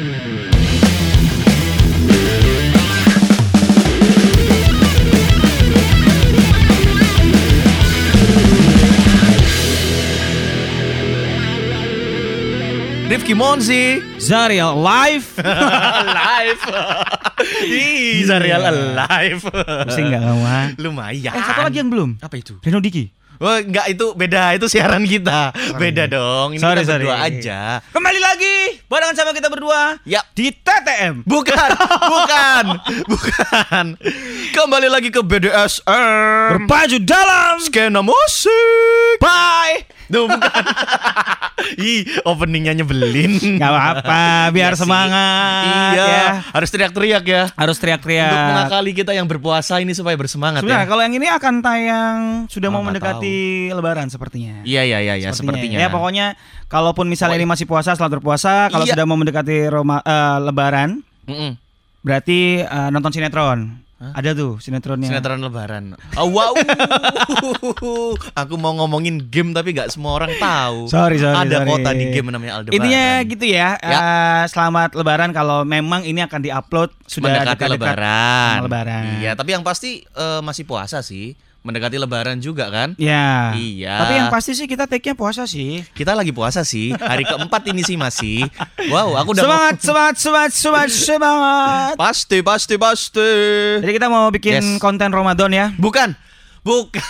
Rifki Monzi Zariel live. live. Ih, Zarial alive. Pusing nggak kamu? Lumayan. Eh satu lagi yang belum. apa itu? Reno Diki. Enggak itu beda, itu siaran kita. Beda dong. Ini Sorry, kita sorry. berdua aja. Kembali lagi barengan sama kita berdua Ya. di TTM. Bukan, bukan, bukan. Kembali lagi ke BDSR. Berpacu dalam. Skena musik. Bye. Duh, bukan. Ih, openingnya nyebelin. Gak apa-apa, biar Iya semangat Iya, ya. harus teriak-teriak ya. Harus Untuk teriak-teriak. mengakali kita yang berpuasa ini supaya bersemangat Sebenarnya ya. kalau yang ini akan tayang sudah Oh, mau mendekati Lebaran sepertinya. Iya, iya, iya, ya, sepertinya. Ya pokoknya kalaupun misalnya ini masih puasa, selamat berpuasa. Kalau Iya. sudah mau mendekati Roma, eh, Lebaran, Mm-mm. berarti eh, nonton sinetron. Ada tuh sinetronnya. Sinetron lebaran. Oh, wow. Aku mau ngomongin game tapi gak semua orang tahu. Sorry, sorry, Ada sorry. kota di game namanya Aldebaran. Intinya gitu ya. Ya. eh, selamat Lebaran kalau memang ini akan diupload sudah mendekati dekat-dekat lebaran. Lebaran. Iya, tapi yang pasti eh, masih puasa sih. Mendekati lebaran juga kan? Ya. Iya. Tapi yang pasti sih kita take-nya puasa sih. Kita lagi puasa sih. Hari keempat ini sih masih. Wow, aku udah semangat, mau- semangat, semangat, semangat, semangat. Pasti, pasti, pasti. Jadi kita mau bikin Yes. konten Ramadan ya. Bukan. Bukan.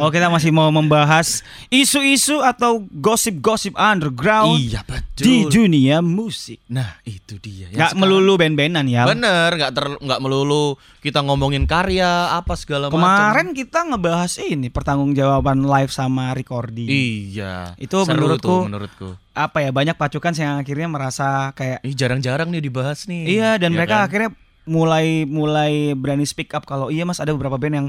Oh kita masih mau membahas isu-isu atau gosip-gosip underground Iya, betul. di dunia musik. Nah, itu dia. Yang Nggak sekarang- melulu band-bandan ya. Bener, nggak ter nggak melulu kita ngomongin karya apa segala macam. Kemarin kita ngebahas ini pertanggungjawaban live sama recording. Iya. Itu seru menurutku- tuh, menurutku. Apa ya banyak pacukan yang akhirnya merasa kayak Ih, jarang-jarang nih dibahas nih. iya dan Ya mereka kan? akhirnya mulai mulai berani speak up kalau iya mas ada beberapa band yang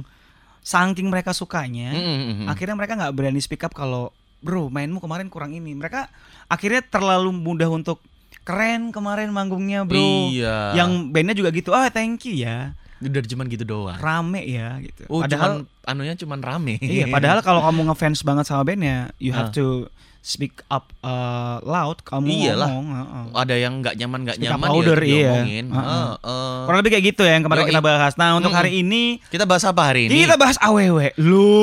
saking mereka sukanya Mm, mm, mm. akhirnya mereka nggak berani speak up kalau bro mainmu kemarin kurang ini mereka akhirnya terlalu mudah untuk keren kemarin manggungnya bro Iya. yang bandnya juga gitu ah thank you ya udah cuman gitu doang. rame ya gitu Oh, padahal cuman, anunya cuman rame. iya padahal kalau kamu ngefans banget sama bandnya you have Ah. to speak up uh, loud kamu Iyalah. ngomong heeh. ada yang nggak nyaman nggak nyaman louder, ya iya. diomongin. Heeh. Heeh. kurang lebih kayak gitu ya yang kemarin Yoi. kita bahas nah untuk Mm-mm. hari ini Kita bahas apa hari ini? kita bahas aww lu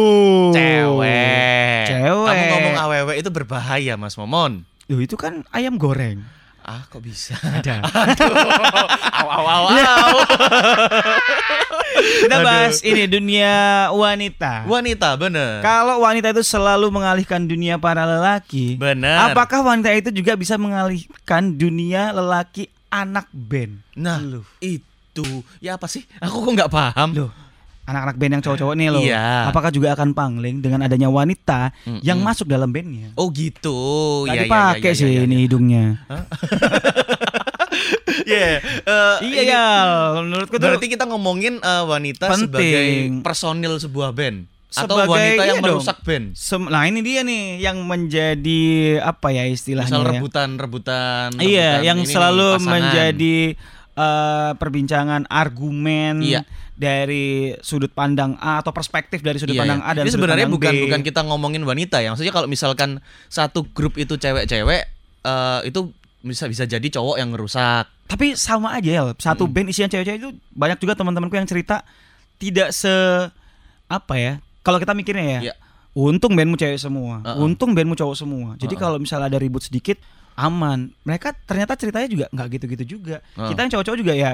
cewek. Cewek. Kamu ngomong aww itu berbahaya, Mas Momon. Loh, itu kan ayam goreng Ah, kok bisa? ada Aw, aw, aw, aw. Kita Aduh. bahas ini dunia wanita. Wanita, bener. Kalau wanita itu selalu mengalihkan dunia para lelaki, Bener. apakah wanita itu juga bisa mengalihkan dunia lelaki anak band? Nah, Loh. itu ya apa sih? Aku kok nggak paham. Loh, anak-anak band yang cowok-cowok nih loh. Iya. Apakah juga akan pangling dengan adanya wanita Mm-mm. yang masuk dalam bandnya? Oh gitu. Gak Ya, ya, dipakai ya, ya, sih ya, ya. ini hidungnya. Iya. eh, Iya ini- ya, menurutku Berarti kita ngomongin eh, wanita Penting. sebagai personil sebuah band atau Sebagai- wanita yang iya dong. merusak band. Sem- nah ini dia nih yang menjadi apa ya istilahnya Misal ya? Iya, rebutan yang ini selalu pasangan. menjadi eh, perbincangan argumen Iya. Dari sudut pandang A atau perspektif dari sudut Iya, pandang iya. A dan Ini sebenarnya pandang bukan B. bukan kita ngomongin wanita ya. Maksudnya kalau misalkan satu grup itu cewek-cewek eh, itu bisa bisa jadi cowok yang ngerusak. Tapi sama aja ya, satu band isinya cewek-cewek itu banyak juga teman-temanku yang cerita tidak se apa ya? Kalau kita mikirnya ya, Iya. untung bandmu cewek semua, Uh-uh. untung bandmu cowok semua. Jadi Uh-uh. kalau misalnya ada ribut sedikit aman. Mereka ternyata ceritanya juga nggak gitu-gitu juga. Uh. Kita yang cowok-cowok juga ya,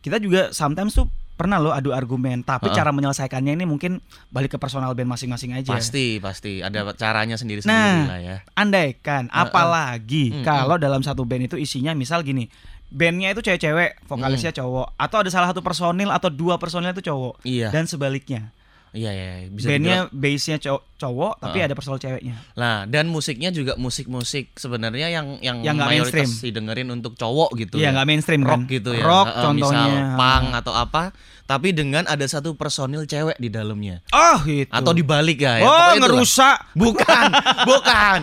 kita juga sometimes tuh pernah loh adu argumen, tapi Uh-uh. cara menyelesaikannya ini mungkin balik ke personal band masing-masing aja. Pasti, pasti ada caranya sendiri-sendiri Nah, lah ya. Andaikan, Uh-uh. apalagi Mm-mm. kalau dalam satu band itu isinya misal gini, bandnya itu cewek-cewek, vokalisnya cowok, atau ada salah satu personil atau dua personil itu cowok, Iya. dan sebaliknya, Iya, iya, iya. bisa bandnya base-nya cowok, cowok tapi Uh-uh. ada personil ceweknya. Nah, dan musiknya juga musik-musik sebenarnya yang yang, Yang mayoritas mainstream. didengerin untuk cowok gitu Iya ya. nggak mainstream rock kan? gitu ya. Rock Heeh, contohnya. Misal punk atau apa, tapi dengan ada satu personil cewek di dalamnya. Oh gitu. Atau dibalik ya. ya. Oh Pokoknya itulah. ngerusak. Bukan, bukan,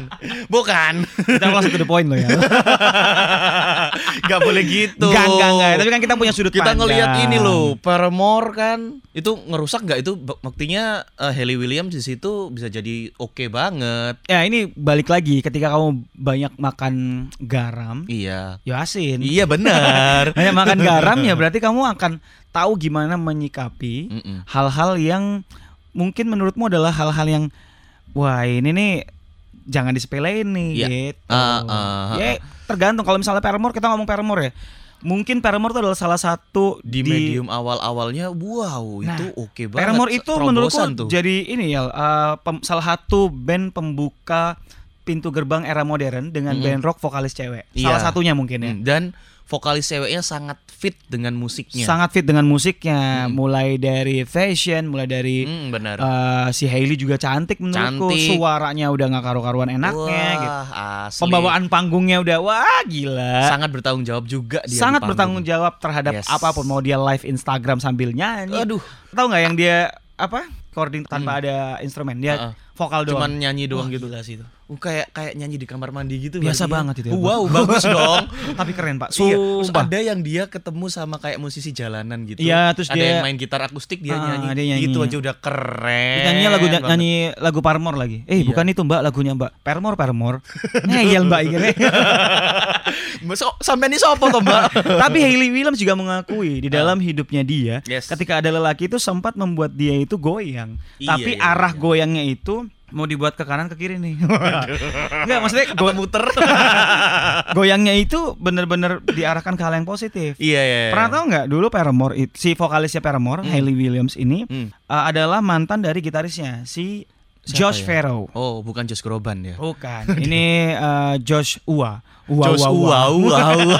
bukan. Kita langsung to the point loh ya. Nggak boleh gitu. Enggak, enggak, enggak. Tapi kan kita punya sudut Kita pandang. ngelihat ini loh, Paramore kan itu ngerusak nggak itu buk- buktinya eh, Hayley Williams di situ bisa jadi oke banget. Ya ini balik lagi ketika kamu banyak makan garam, Iya. ya asin. Iya benar. Banyak makan garam ya berarti kamu akan tahu gimana menyikapi hal-hal yang mungkin menurutmu adalah hal-hal yang wah ini nih jangan disepelein nih Iya. gitu. Ah, ah, ya tergantung kalau misalnya Paramore kita ngomong Paramore ya. Mungkin Paramore itu adalah salah satu Di, medium awal-awalnya wow Nah, itu oke banget. Paramore itu Terobosan menurutku tuh. jadi ini ya uh, pem- salah satu band pembuka pintu gerbang era modern dengan Mm-mm. band rock vokalis cewek. Iya. Salah satunya mungkin ya. Hmm, dan vokalis ceweknya sangat fit dengan musiknya. Sangat fit dengan musiknya, Mm. mulai dari fashion, mulai dari Hmm, benar. uh, si Hailey juga cantik menurutku. Cantik. Suaranya udah nggak karu-karuan enaknya Wah, gitu. asli. Pembawaan panggungnya udah wah gila. sangat bertanggung jawab juga dia. di Sangat panggung. bertanggung jawab terhadap Yes. apa pun mau dia live Instagram sambil nyanyi. Aduh, Tahu nggak yang dia apa? Recording tanpa ada instrumen. Dia Heeh. vokal doang. cuman nyanyi doang Wah, gitu. gila sih itu. Uh, kayak kayak nyanyi di kamar mandi gitu Biasa berarti banget itu ya. Wow, bagus dong. Tapi keren, Pak. Iya, terus Sumpah. ada yang dia ketemu sama kayak musisi jalanan gitu. Iya, terus ada dia- yang main gitar akustik dia Ah, nyanyi. dia nyanyi. Itu aja udah keren. Nyanyinya lagu banget. nyanyi lagu Paramore lagi. Eh, Iya. bukan itu, Mbak, lagunya Mbak. Paramore, Paramore. Ngeyel, Mbak ini. So, sampai ini sopo toh, Mbak? Tapi Hailey Williams juga mengakui di dalam hidupnya dia, Ah. Yes. ketika ada lelaki itu sempat membuat dia itu goyang. Iya, Tapi iya, arah iya. goyangnya itu mau dibuat ke kanan ke kiri nih. Enggak, maksudnya go- muter. goyangnya itu bener-bener diarahkan ke hal yang positif. iya, iya. iya. Pernah tahu nggak dulu Paramore it- si vokalisnya Paramore Hailey Williams ini Hmm. uh, adalah mantan dari gitarisnya si Siapa Josh ya? Farrow. Oh, bukan Josh Groban ya. Bukan. Ini uh, Josh Ua. Ua, Josh Ua, Ua. Ua,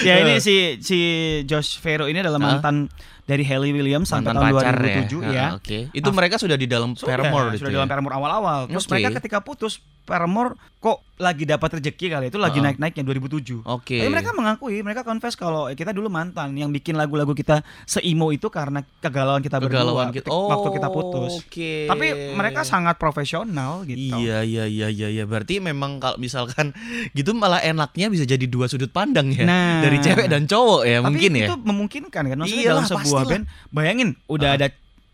ya ini si si Josh Farrow ini adalah mantan dari Hailey Williams sampai tahun pacar 2007 ya. Ah, Oke. Itu Ah. mereka sudah di dalam Sudah, Paramore sudah itu dalam ya? Paramore awal-awal. Terus Oke. mereka ketika putus Paramore kok lagi dapat rezeki kali itu lagi Heeh. naik-naiknya 2007. Oke. Tapi mereka mengakui, mereka confess kalau kita dulu mantan yang bikin lagu-lagu kita seimo itu karena kegalauan kita Kegalauan berdua kita. ketika- waktu kita putus. Oke. Tapi mereka sangat profesional gitu. Iya iya iya iya iya berarti memang kalau misalkan gitu malah enaknya bisa jadi dua sudut pandang ya Nah. dari cewek dan cowok ya Tapi mungkin ya. itu memungkinkan kan maksudnya Iyalah, dalam sebuah pastilah. band bayangin udah Ah. ada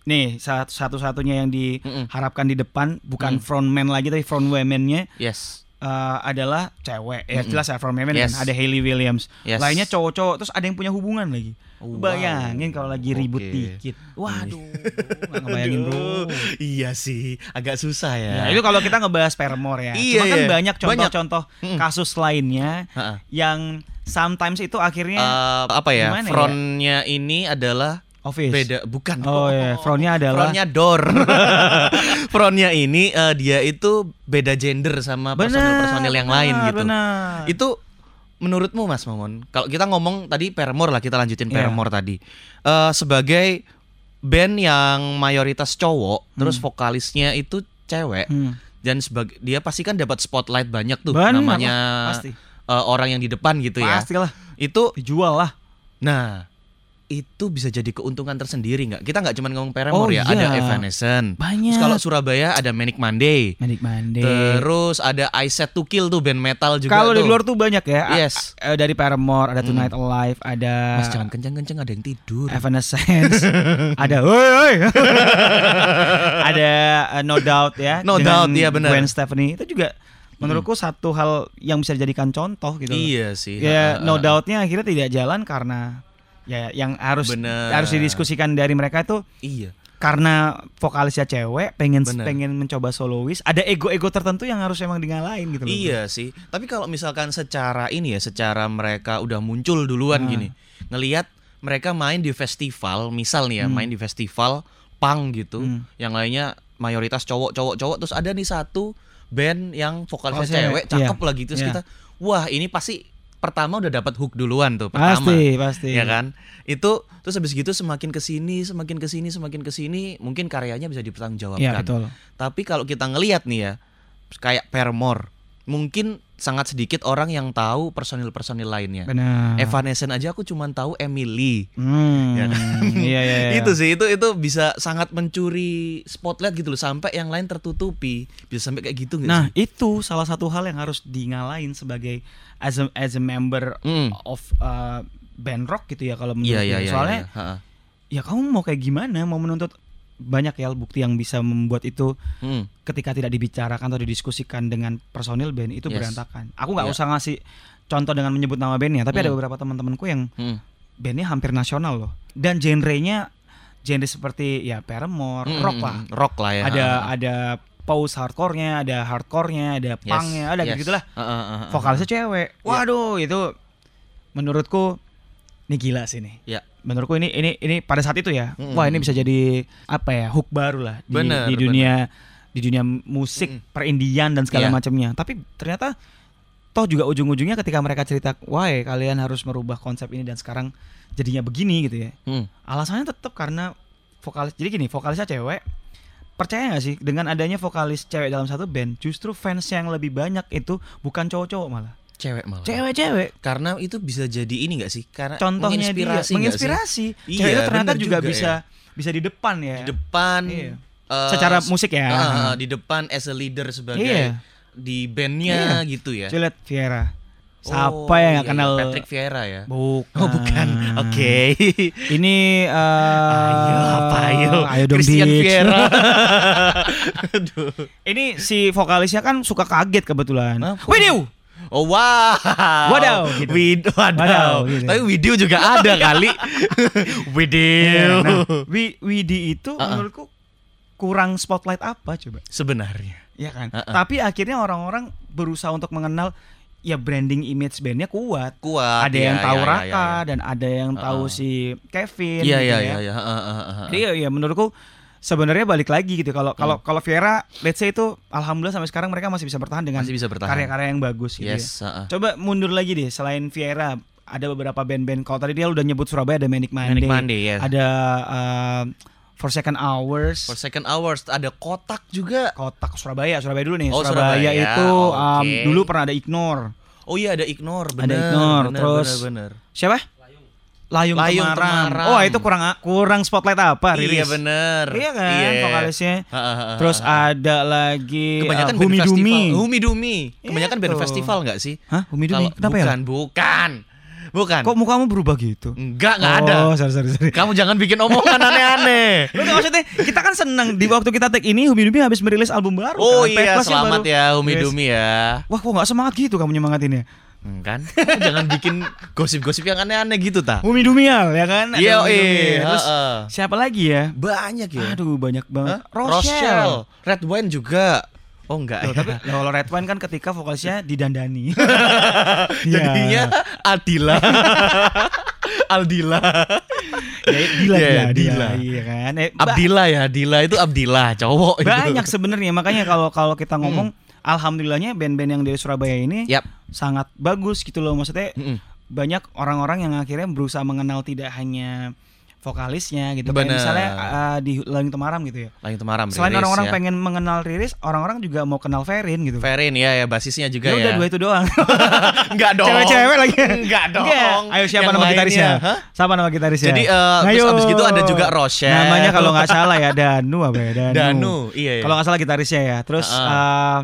nih sat- satu-satunya yang diharapkan di depan bukan Mm. frontman lagi tapi front women-nya Yes. eh, adalah cewek ya jelas ya front women Yes. kan ada Hailey Williams Yes. lainnya cowok-cowok terus ada yang punya hubungan lagi Wow. bayangin kalau lagi ribut Oke. dikit waduh nggak ngebayangin bro Iya sih, agak susah ya. Ya, itu kalau kita ngebahas Paramore ya. Iya, Cuma kan iya. banyak contoh-contoh Mm. kasus lainnya Ha-ha. yang sometimes itu akhirnya Eh, apa ya? Ya? Frontnya ini adalah office. beda, bukan. Oh ya, frontnya adalah Frontnya door. Frontnya ini eh, dia itu beda gender sama personil-personil yang lain benar, gitu. Benar. Itu menurutmu Mas Momon, kalau kita ngomong tadi Paramore lah kita lanjutin Iya. Paramore tadi. Eh, sebagai band yang mayoritas cowok, terus vokalisnya itu cewek Hmm. dan sebagai dia pasti kan dapat spotlight banyak tuh Benar, namanya pasti. eh, orang yang di depan gitu ya. Pastilah Itu dijual lah. nah itu bisa jadi keuntungan tersendiri nggak? Kita nggak cuma ngomong Paramore Oh, ya, iya. ada Evanescence. Banyak. Terus kalau Surabaya ada Manic Monday. Manic Monday. Terus ada I Set to Kill tuh band metal juga Kalau di luar tuh banyak ya. A- Yes. a- dari Paramore, ada Tonight Alive, ada Mas jangan kenceng-kenceng ada yang tidur. Evanescence, ada woi woi. ada uh, No Doubt ya. No Doubt, iya benar. Gwen Stefani itu juga menurutku satu hal yang bisa dijadikan contoh gitu. Iya sih. Ya, Ha, no doubt-nya akhirnya tidak jalan karena ya yang harus Bener. harus didiskusikan dari mereka itu Iya. karena vokalisnya cewek pengen Bener. pengen mencoba solois ada ego-ego tertentu yang harus emang ngalahin gitu loh. Iya sih. Tapi kalau misalkan secara ini ya, secara mereka udah muncul duluan Ah. gini, ngelihat mereka main di festival, misal nih ya, main di festival punk gitu, Hmm. yang lainnya mayoritas cowok-cowok-cowok, terus ada nih satu band yang vokalisnya Oh, cewek. cewek, cakep Iya. lagi terus Iya. kita, wah ini pasti pertama udah dapat hook duluan tuh pertama. Pasti, pasti. Ya kan? Itu terus habis gitu semakin ke sini, semakin ke sini, semakin ke sini, mungkin karyanya bisa dipertanggungjawabkan. Iya, betul. Tapi kalau kita ngelihat nih ya, kayak Paramore, mungkin sangat sedikit orang yang tahu personil-personil lainnya. Benar. Evanescence aja aku cuma tahu Emily. Hmm. Ya Iya iya. iya. Itu sih itu itu bisa sangat mencuri spotlight gitu loh sampai yang lain tertutupi. Bisa sampai kayak gitu Nah, sih? itu salah satu hal yang harus dingalain sebagai as a, as a member Hmm. of uh, band rock gitu ya kalau menurut Iya gue. iya iya. Soalnya iya. Ha-ha. ya kamu mau kayak gimana mau menuntut banyak ya bukti yang bisa membuat itu Hmm. ketika tidak dibicarakan atau didiskusikan dengan personil band itu Yes. berantakan. Aku nggak Iya. usah ngasih contoh dengan menyebut nama bandnya, tapi ada Hmm. beberapa teman-temanku yang Hmm. bandnya hampir nasional loh. Dan genrenya genre seperti ya Paramore, Hmm, rock lah. Rock lah ya. Ada Ha-ha. ada post hardcore-nya, ada hardcore-nya, ada Yes, punk-nya, ada yes. gitu-gitulah. Ha-ha, ha-ha. Vokalisnya cewek. Waduh, itu menurutku ini gila sih nih. Ya. Menurutku ini ini ini pada saat itu ya. Mm-mm. Wah, ini bisa jadi apa ya? hook baru lah di, Bener, di dunia di dunia musik Mm-mm. perindian dan segala Iya. macamnya. Tapi ternyata toh juga ujung-ujungnya ketika mereka cerita, "Wah, kalian harus merubah konsep ini dan sekarang jadinya begini" gitu ya. Hmm. Alasannya tetap karena vokalis. Jadi gini, vokalisnya cewek. Percaya gak sih dengan adanya vokalis cewek dalam satu band, justru fans yang lebih banyak itu bukan cowok-cowok malah. Cewek malah. Cewek-cewek. Karena itu bisa jadi ini gak sih? Karena Contohnya menginspirasi dia nggak sih? menginspirasi. Iya, cewek itu ternyata juga, juga bisa bisa di depan ya. Di depan. Iya. eh, Secara musik ya. ah, di depan as a leader sebagai Iya. di bandnya gitu ya. Coba lihat Viera. Siapa Oh, yang iya, kenal? iya. Patrick Vieira ya? Bukan. Oh bukan. Oke. Ini eh ayo apa ayo? Ayo dong Christian Ditch. Vieira. Aduh. Ini si vokalisnya kan suka kaget kebetulan. Apa? Oh wow. Wadaw, gitu. Wid- wadaw. Wadaw, gitu. Tapi video juga ada kali. video. Nah, Wi- Widi itu Ah, ah. menurutku kurang spotlight apa coba? Sebenarnya. Ya kan. Ah, ah. Tapi akhirnya orang-orang berusaha untuk mengenal ya branding image bandnya kuat. Kuat. ada iya, yang tahu iya, Raka iya, iya. dan ada yang tahu Ah, ah. si Kevin. Iya gitu iya ya. iya iya. Jadi ya, ya menurutku sebenarnya balik lagi gitu kalau kalau Hmm. kalau Viera let's say itu alhamdulillah sampai sekarang mereka masih bisa bertahan dengan masih bisa bertahan. karya-karya yang bagus gitu ya. Yes, ah, ah. Coba mundur lagi deh selain Viera ada beberapa band-band kalau tadi dia udah nyebut Surabaya ada Manic Monday. Manic Monday ya. Ada uh, For Second Hours. For second hours ada kotak juga. Kotak Surabaya, Surabaya dulu nih. Oh, Surabaya, Surabaya, itu um, oke. dulu pernah ada Ignore. Oh iya ada ignore, Ada bener. Ignore, bener, terus bener, bener. Siapa? Layung, Layung Temaram. Temaram. Oh, itu kurang kurang spotlight apa, Riris? Iya bener. Iya kan, vokalisnya. Ha, ha, ha, Terus ada lagi kebanyakan uh, band Humi festival. Dumi. Humi Dumi. Kebanyakan band festival nggak sih? Hah, Humi Dumi? Kalau- Kenapa ya? bukan, bukan. Bukan. Kok mukamu berubah gitu? Enggak, enggak ada. Oh, sorry, sorry, sorry. Kamu jangan bikin omongan aneh-aneh. Maksudnya kita kan seneng di waktu kita take ini Humi Dumi habis merilis album baru Oh kan? iya, selamat baru. ya Humi Yes. Dumi ya. Wah, kok nggak semangat gitu kamu nyemangatinnya? Kan? Kamu jangan bikin gosip-gosip yang aneh-aneh gitu, ta. Humi Dumial ya kan? Iya, Humi Dumi. iya. Terus heeh. siapa lagi ya? Banyak ya. Aduh, banyak banget. Hah? Rochelle. Red Wine juga. Oh enggak. Loh, ya. tapi kalau Red Wine kan ketika vokalisnya didandani. Jadinya Adila. Aldila. ya, Dila, Iya, Dila, Dila. Iya kan? Eh, Abdillah ya, Dila itu Abdillah, cowok itu. banyak sebenarnya makanya kalau kalau kita ngomong alhamdulillahnya band-band yang dari Surabaya ini Yap. Sangat bagus gitu loh maksudnya Mm-mm. banyak orang-orang yang akhirnya berusaha mengenal tidak hanya vokalisnya gitu Kayak Bener. misalnya uh, di Langit Temaram gitu ya Langit Temaram selain orang-orang ya. pengen mengenal Riris orang-orang juga mau kenal Ferin gitu Ferin ya ya basisnya juga ya ya. udah dua itu doang Enggak dong. cewek-cewek lagi Enggak dong. Enggak. ayo siapa Yang nama gitarisnya hah? siapa nama gitarisnya Jadi terus Ayo. abis gitu ada juga Rochelle. namanya kalau nggak salah ya Danu apa ya Danu, Danu, iya. iya. kalau nggak salah gitarisnya ya terus Heeh. uh,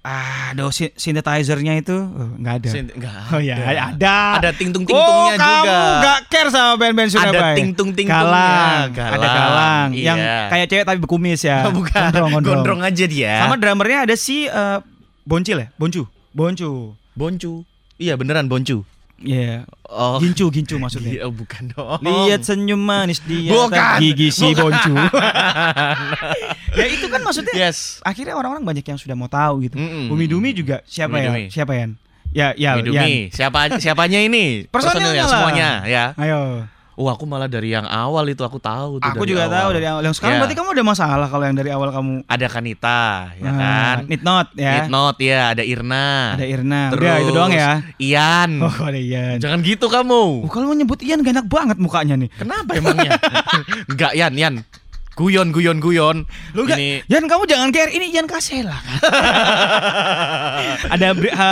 ah do synthesizer-nya itu oh, nggak ada Sin- enggak oh ya ada. ada Ada ting-tung-ting-tungnya oh, juga. kamu nggak care sama band-band Surabaya Ada ting-tung-ting-tungnya. galang, Galang, ada galang iya. yang kayak cewek tapi berkumis ya Bukan. gondrong, gondrong. Gondrong aja dia. sama drummernya ada si eh, Boncil ya Boncu Boncu Boncu. Iya beneran Boncu. Iya Oh. Gincu Gincu maksudnya Iya, bukan dong. Lihat senyum manis dia Bukan. gigi si Bukan. Boncu. ya itu kan maksudnya Yes. akhirnya orang-orang banyak yang sudah mau tahu gitu. Mm-mm. Umi Dumi juga siapa Umi ya? Dumi. Siapa ya? Ya, ya, Umi ya. Dumi. Siapa siapanya ini? Personilnya Personilnya semuanya ya. Ayo. Oh, aku malah dari yang awal itu aku tahu tuh Aku dari juga awal. tahu dari awal. Yang sekarang Ya. berarti kamu ada masalah kalau yang dari awal kamu ada Kanita, ya Ah, kan? Need not ya. Need not ya, ada Irna. Ada Irna. Terus Udah itu doang ya. Ian. Oh, ada Ian. Jangan gitu kamu. Oh, kalau mau nyebut Ian gak enak banget mukanya nih. Kenapa emangnya? Enggak, Yan, Yan. guyon guyon guyon. Lu enggak, Ini Yan kamu jangan care, ini Yan Kasela kan. Ada bri- ha,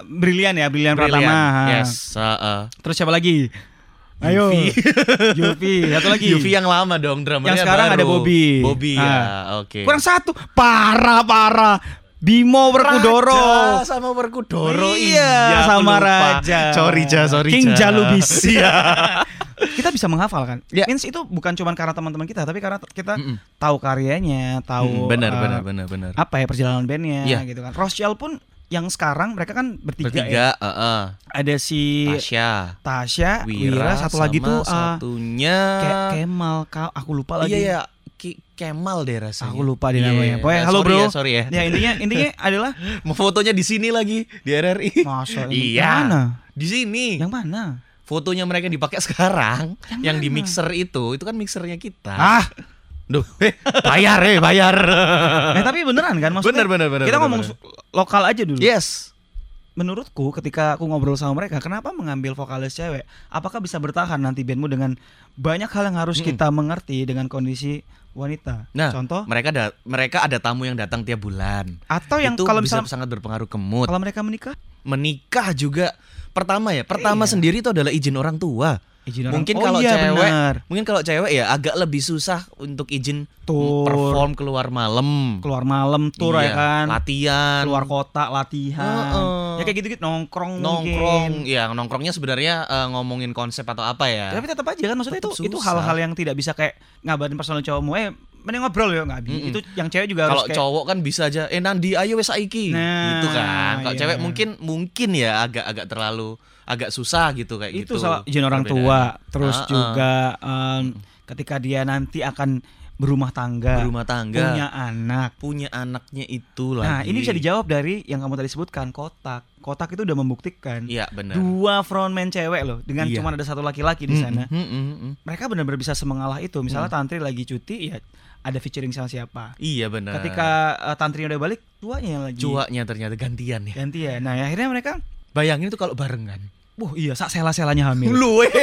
Brilian ya, Brilian Brilian. Pratama. ha. Yes, heeh. Terus siapa lagi? Ayo. Yuvi, satu lagi. Yuvi yang lama dong drummernya Yang sekarang baru. ada Bobby. Bobby Ah. ya, oke. Kurang satu. Parah, parah. Bimo Werkudoro. Raja sama Werkudoro. Iya, aku sama lupa. Raja. Sorry, Ja, sorry, King Ja. Jalubis. Iya. kita bisa menghafal kan? Ya. Means itu bukan cuma karena teman-teman kita, tapi karena kita Mm-mm. tahu karyanya, tahu Mm, benar, eh, benar, benar, benar. apa ya perjalanan bandnya Iya. gitu kan. Rochelle pun yang sekarang mereka kan bertiga, ya. Bertiga, heeh. Ada si Tasya, Tasya, Wira, Wira, satu lagi tuh ah, satunya Ke- Kemal, kau aku lupa lagi. Iya, iya. Ki- Kemal deh rasanya. Aku lupa deh namanya. iya. Pokoknya Eh, halo sorry bro. Ya, sorry ya. Ya intinya intinya adalah Mau fotonya di sini lagi di RRI. Masa ini? Iya. Mana? Di sini. Yang mana? Fotonya mereka dipakai sekarang, Yang yang, di mixer itu, itu kan mixernya kita. Ah, Duh, eh, bayar eh, bayar. eh, tapi beneran kan maksudnya? Bener, bener, bener, Kita bener, ngomong bener. lokal aja dulu. yes. Menurutku ketika aku ngobrol sama mereka, kenapa mengambil vokalis cewek? Apakah bisa bertahan nanti bandmu dengan banyak hal yang harus Mm-mm. kita mengerti dengan kondisi wanita? Nah, Contoh mereka ada mereka ada tamu yang datang tiap bulan. atau yang itu kalau bisa misalnya sangat berpengaruh ke mood. kalau mereka menikah Menikah juga pertama ya, pertama Iya. sendiri itu adalah izin orang tua. Izin orang- Mungkin Oh kalau iya, cewek, benar. mungkin kalau cewek ya agak lebih susah untuk izin Tur. perform keluar malam. keluar malam tour ya Iya, kan, Latihan. keluar kota latihan, Heeh. ya kayak gitu gitu nongkrong nongkrong mungkin. ya nongkrongnya sebenarnya eh, ngomongin konsep atau apa ya Tapi tetap aja kan maksudnya itu Tetap itu susah. hal-hal yang tidak bisa kayak ngabarin personal cowokmu eh mending ngobrol ya nggak bisa. Mm-mm. Itu yang cewek juga kalau kayak cowok kan bisa aja eh Nandi ayo wes saiki Nah, gitu kan kalau iya. cewek mungkin mungkin ya agak agak terlalu agak susah gitu kayak itu gitu salah izin orang tua. Terus Ah, ah. juga em, ketika dia nanti akan berumah tangga berumah tangga. punya anak. Punya anaknya itu lagi. nah ini bisa dijawab dari yang kamu tadi sebutkan kotak. Kotak itu udah membuktikan iya benar. dua frontman cewek loh dengan Iya. cuma ada satu laki-laki di Mm, sana. Mm, mm, mm, mm. mereka benar-benar bisa semengalah itu. Misalnya tantri lagi cuti ya ada featuring sama siapa. Iya benar. Ketika uh, tantrinya udah balik tuanya yang lagi. Cuaknya ternyata gantian ya. Ganti ya nah akhirnya mereka bayangin itu kalau barengan. Wah iya sak sela-selanya hamil. Lu eh.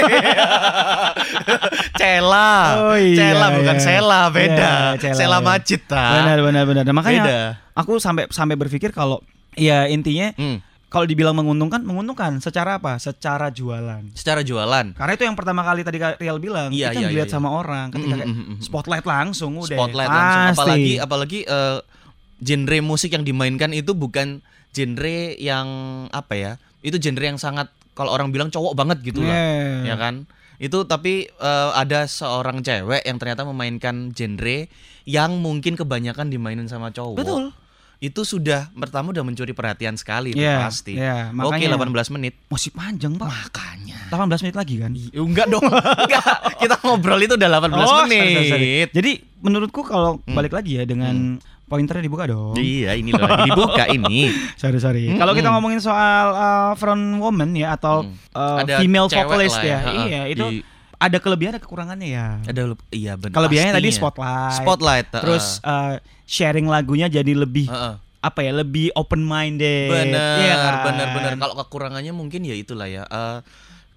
Cela. Oh, iya, Cela bukan iya. Sela beda. Iya, Cela, Sela iya. Ta. Benar benar benar. Nah, makanya beda. aku sampai sampai berpikir kalau ya intinya Hmm, kalau dibilang menguntungkan menguntungkan. Secara apa? Secara jualan. Secara jualan. Karena itu yang pertama kali tadi Rial bilang Iya, itu iya, dilihat iya, sama orang ketika Mm, mm, mm, spotlight langsung udah. Spotlight langsung. Pasti. apalagi apalagi eh, genre musik yang dimainkan itu bukan genre yang apa ya itu genre yang sangat kalau orang bilang cowok banget gitu lah Yeah. ya kan? Itu tapi eh, ada seorang cewek yang ternyata memainkan genre yang mungkin kebanyakan dimainin sama cowok. Betul. Itu sudah pertama udah mencuri perhatian sekali itu Iya, pasti. oke makanya- 18 menit. Masih panjang pak. Makanya. 18 menit lagi kan? Ya, enggak dong. Enggak. Kita ngobrol itu udah 18 Oh, menit. sorry, sorry. Jadi menurutku kalau Hmm. balik lagi ya dengan pointernya dibuka dong. iya ini loh dibuka ini Sorry sorry. Mm-mm. Kalau kita ngomongin soal uh, front woman ya atau Hmm. uh, Ada female vocalist ya, Heeh. iya itu Di- ada kelebihan ada kekurangannya ya. ada iya benar Kelebihannya tadi spotlight. spotlight heeh. Terus uh, sharing lagunya jadi lebih Heeh. apa ya lebih open minded. bener Iya kan? bener bener kalau kekurangannya mungkin ya itulah ya Eh,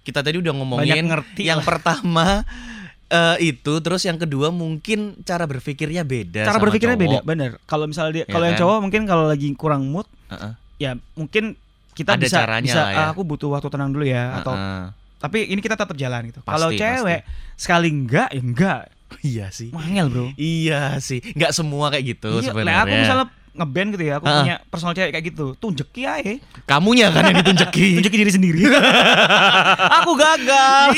kita tadi udah ngomongin ngerti yang lah. pertama eh, itu terus yang kedua mungkin cara berpikirnya beda cara sama berpikirnya beda, cowok. bener. Kalau misalnya dia, Iya kalau yang kan? cowok mungkin kalau lagi kurang mood, Heeh. ya mungkin kita Ada bisa caranya bisa lah ya. "Ah, aku butuh waktu tenang dulu ya atau Heeh. tapi ini kita tetap jalan gitu. Pasti, Kalau cewek sekali enggak ya enggak. iya sih Mangel, Bro. iya sih nggak semua kayak gitu Iya, sebenarnya aku misalnya ngeband gitu ya, aku Ah. punya personal cewek kayak gitu. Tunjuki aja. kamunya kan yang ditunjuki Tunjuki diri sendiri. aku gagal.